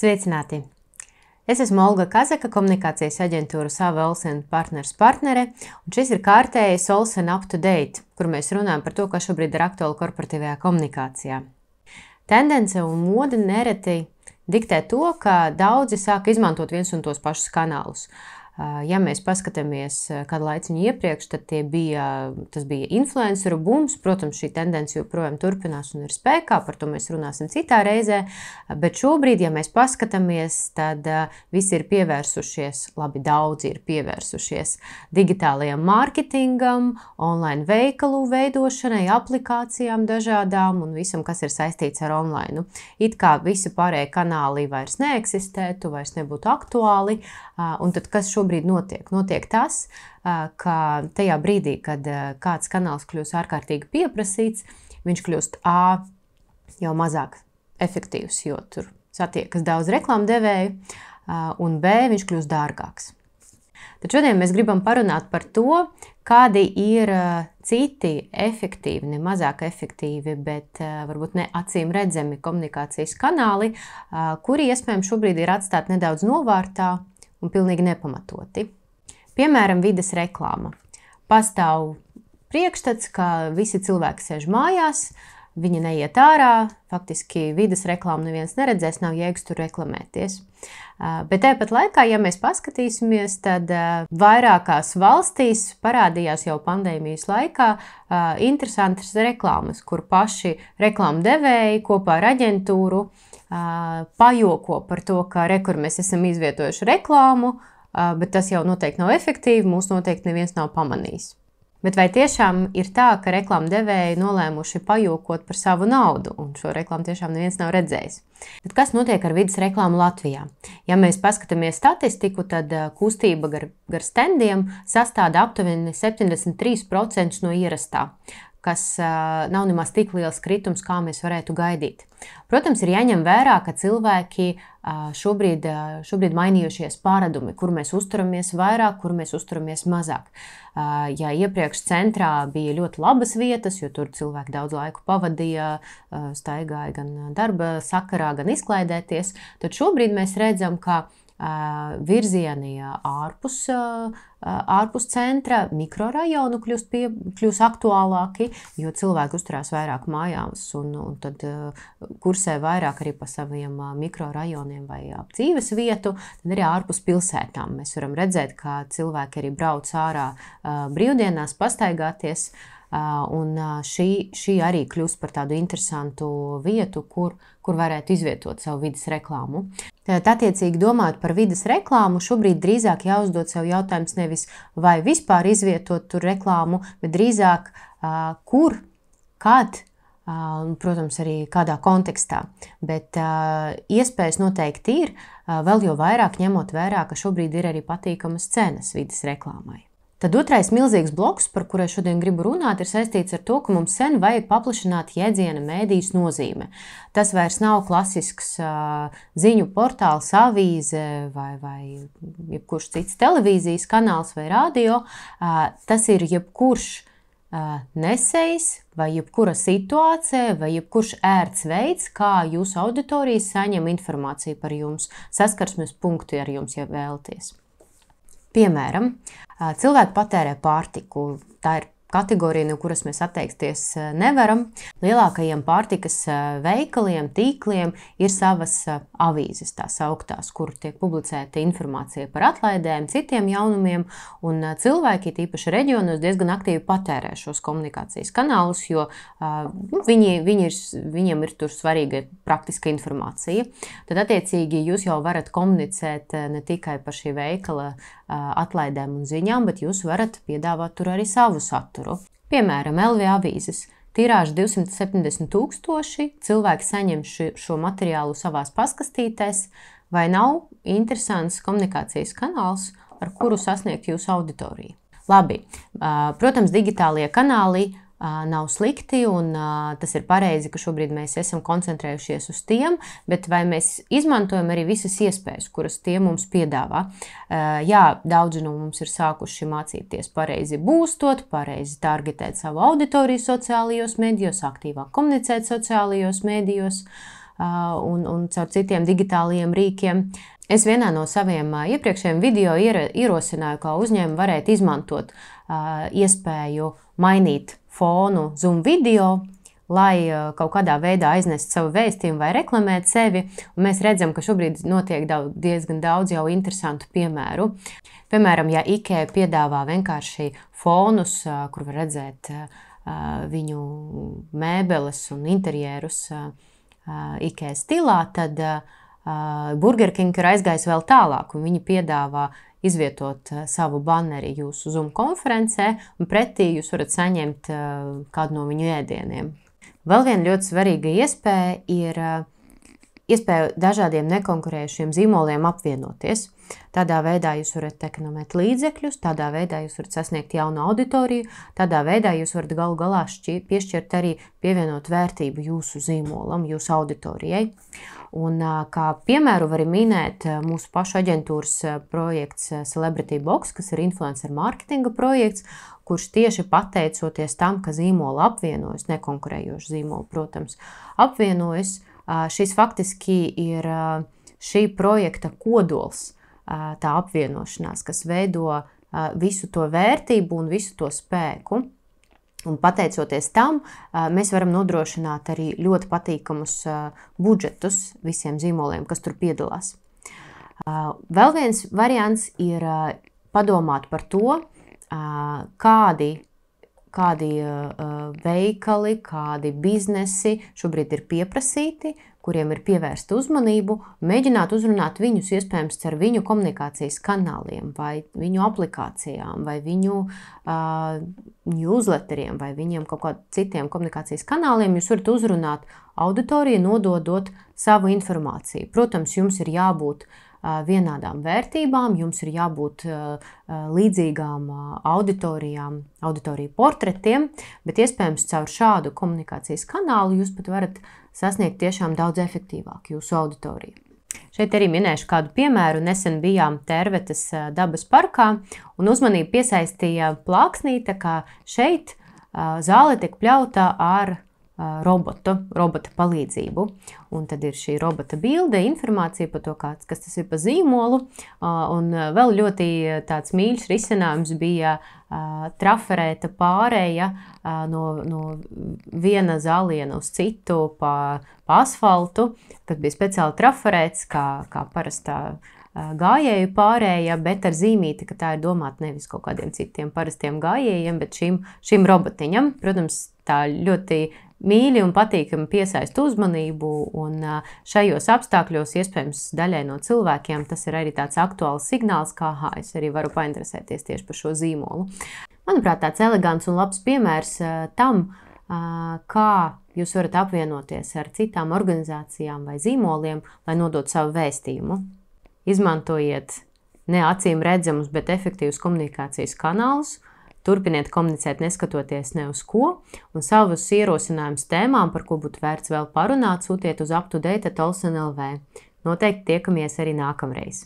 Sveicināti! Es esmu Olga Kazaka, komunikācijas aģentūras AVE Olsen partners partnere, un šis ir kārtējais Olsen Up to Date, kur mēs runājam par to, kas šobrīd ir aktuāli korporatīvajā komunikācijā. Tendence un mode nereti diktē to, ka daudzi sāk izmantot viens un tos pašus kanālus. Ja mēs paskatāmies kādu laiku iepriekš, tad bija, tas bija influenceru bums. Protams, šī tendence joprojām turpinās un ir spēkā, par to mēs runāsim citā reizē. Bet šobrīd, ja mēs paskatāmies, tad visi ir pievērsušies, labi, daudzi ir pievērsušies digitālajam mārketingam, online veikalu veidošanai, aplikācijām dažādām un visam, kas ir saistīts ar online. It kā visi pārējie kanāli vairs neeksistētu, vairs nebūtu aktuāli. Un tad kas šobrīd šobrīd notiek? Notiek tas, ka tajā brīdī, kad kāds kanāls kļūst ārkārtīgi pieprasīts, viņš kļūst A jau mazāk efektīvs, jo tur satiekas daudz reklāmdevēju, un B viņš kļūst dārgāks. Tad šodien mēs gribam parunāt par to, kādi ir citi efektīvi, ne mazāk efektīvi, bet varbūt ne acīm redzami komunikācijas kanāli, kuri iespējams šobrīd ir atstāti nedaudz novārtā un pilnīgi nepamatoti. Piemēram, vides reklāma. Pastāv priekšstats, ka visi cilvēki sēž mājās, viņi neiet ārā, faktiski vidas reklāmu neviens neredzēs, nav jēgas tur reklamēties. Bet tāpat laikā, ja mēs paskatīsimies, tad vairākās valstīs parādījās jau pandēmijas laikā interesantas reklāmas, kur paši reklāmu devēji kopā ar aģentūru pajoko par to, ka rekur mēs esam izvietojuši reklāmu, bet tas jau noteikti nav efektīvi, mūs noteikti neviens nav pamanījis. Bet vai tiešām ir tā, ka reklāmas devēji nolēmuši pajokot par savu naudu, un šo reklāmu tiešām neviens nav redzējis? Bet kas notiek ar vidas reklāmu Latvijā? Ja mēs paskatāmies statistiku, tad kustība gar, gar standiem sastāv aptuveni 73% no ierastā kas nav nemaz tik liels kritums, kā mēs varētu gaidīt. Protams, ir jāņem vērā, ka cilvēki šobrīd, šobrīd mainījušies paradumi, kur mēs uzturamies vairāk, kur mēs uzturamies mazāk. Ja iepriekš centrā bija ļoti labas vietas, jo tur cilvēki daudz laiku pavadīja, staigāja gan darba sakarā, gan izklaidēties, tad šobrīd mēs redzam, ka virzieni ārpus, ārpus centra, mikrorajonu kļūst, pie, kļūst aktuālāki, jo cilvēki uzturās vairāk mājās un, un tad kursē vairāk arī pa saviem mikrorajoniem vai ap dzīves vietu, tad arī ārpus pilsētām. Mēs varam redzēt, ka cilvēki arī brauc ārā brīvdienās pastaigāties. Un šī, šī arī kļūst par tādu interesantu vietu, kur, kur varētu izvietot savu vidas reklāmu. Tad, attiecīgi, domājot par vidas reklāmu, šobrīd drīzāk jāuzdod sev jautājums nevis vai vispār izvietot tur reklāmu, bet drīzāk kur, kad un, protams, arī kādā kontekstā. Bet uh, iespējas noteikti ir, uh, vēl jau vairāk ņemot vērā, ka šobrīd ir arī patīkamas cenas vidas reklāmai. Tad otrais milzīgs bloks, par kuru šodien gribu runāt, ir saistīts ar to, ka mums sen vajag paplašināt jēdziena mēdīs nozīme. Tas vairs nav klasisks uh, ziņu portāls, avīze vai, vai jebkurš cits televīzijas kanāls vai radio. Uh, tas ir jebkurš uh, nesējs vai jebkura situācija vai jebkurš ērts veids, kā jūsu auditorija saņem informāciju par jums, saskarsmes punktu ar jums, ja vēlaties. Piemēram, cilvēki patērē pārtiku. Tā ir kategorija, no kuras mēs atteikties nevaram. Lielākajiem pārtikas veikaliem, tīkliem ir savas avīzes, tās augtās, kur tiek publicēta informācija par atlaidēm, citiem jaunumiem. Cilvēki, tīpaši reģionos, diezgan aktīvi patērē šos komunikācijas kanālus, jo nu, viņi, viņi ir, viņiem ir tur svarīga praktiska informācija. Tad, attiecīgi, jūs jau varat komunicēt ne tikai par šī veikala atlaidēm un ziņām, bet jūs varat piedāvāt tur arī savu saturu. Piemēram, LV avīzes. Tirāža 270 tūkstoši, cilvēki saņem šo materiālu savās paskastītēs, vai nav interesants komunikācijas kanāls, ar kuru sasniegt jūsu auditoriju. Labi, protams, digitālie kanāli nav slikti, un tas ir pareizi, ka šobrīd mēs esam koncentrējušies uz tiem, bet vai mēs izmantojam arī visas iespējas, kuras tie mums piedāvā? Jā, daudzi no mums ir sākuši mācīties pareizi būstot, pareizi targetēt savu auditoriju sociālajos medijos, aktīvāk komunicēt sociālajos medijos. un, un caur citiem digitāliem rīkiem. Es vienā no saviem iepriekšējiem video ierosināju, kā uzņēmumi varētu izmantot iespēju mainīt fonu Zoom video, lai kaut kādā veidā aiznestu savu vēstījumu vai reklamētu sevi. Un mēs redzam, ka šobrīd notiek daudz, diezgan daudz jau interesantu piemēru. Piemēram, ja IKEA piedāvā vienkārši fonus, kur var redzēt viņu mēbeles un interjerus IKEA stilā, tad Burger King ir aizgājis vēl tālāk, un viņi piedāvā izvietot savu banneri jūsu Zoom konferencē, un pretī jūs varat saņemt kādu no viņu ēdieniem. Vēl viena ļoti svarīga iespēja ir iespēja dažādiem nekonkurējušiem zīmoliem apvienoties. Tādā veidā jūs varat ekonomēt līdzekļus, tādā veidā jūs varat sasniegt jaunu auditoriju, tādā veidā jūs varat galu galā šķi, piešķirt arī pievienot vērtību jūsu zīmolam, jūsu auditorijai. Un, kā piemēru var minēt mūsu pašu aģentūras projekts Celebrity Box, kas ir influencer mārketinga projekts, kurš tieši pateicoties tam, ka zīmola apvienojas, nekonkurējoši zīmoli, protams, apvienojas, šis faktiski ir šī projekta kodols, tā apvienošanās, kas veido visu to vērtību un visu to spēku. Un pateicoties tam, mēs varam nodrošināt arī ļoti patīkamus budžetus visiem zīmoliem, kas tur piedalās. Vēl viens variants ir padomāt par to, kādi, kādi veikali, kādi biznesi šobrīd ir pieprasīti, kuriem ir pievērsta uzmanību, mēģināt uzrunāt viņus iespējams ar viņu komunikācijas kanāliem, vai viņu aplikācijām, vai viņu uh, newsletteriem, vai viņiem kaut kādiem citiem komunikācijas kanāliem. Jūs varat uzrunāt auditoriju, nododot savu informāciju. Protams, jums ir jābūt uh, vienādām vērtībām, jums ir jābūt līdzīgām auditorijām, auditoriju portretiem, bet iespējams caur šādu komunikācijas kanālu jūs pat varat sasniegt tiešām daudz efektīvāk jūsu auditoriju. Šeit arī minēšu kādu piemēru. Nesen bijām Tervetes dabas parkā un uzmanību piesaistīja plāksnīte, ka šeit zāle tiek pļauta ar robotu, robota palīdzību. Un tad ir šī robota bilde, informācija par to, kāds, kas tas ir pa zīmolu. Un vēl ļoti tāds mīļš risinājums bija traferēta pārēja no, no viena zāliena uz citu pa, pa asfaltu, kad bija speciāli traferēts, kā, kā parastā gājēju pārējā, bet ar zīmīti, ka tā ir domāta nevis kaut kādiem citiem parastiem gājējiem, bet šim, šim robotiņam. Protams, tā ļoti mīļi un patīkami piesaista uzmanību, un šajos apstākļos iespējams daļai no cilvēkiem tas ir arī tāds aktuāls signāls, kā ha, es arī varu painteresēties tieši par šo zīmolu. Manuprāt, tāds elegants un labs piemērs tam, kā jūs varat apvienoties ar citām organizācijām vai zīmoliem, lai nodotu savu vēstījumu. Izmantojiet ne acīm redzamus, bet efektīvus komunikācijas kanālus, Turpiniet komunicēt, neskatoties ne uz ko, un savus ierosinājumus tēmām, par ko būtu vērts vēl parunāt, sūtiet uz aptudēta Tolson LV. Noteikti tiekamies arī nākamreiz!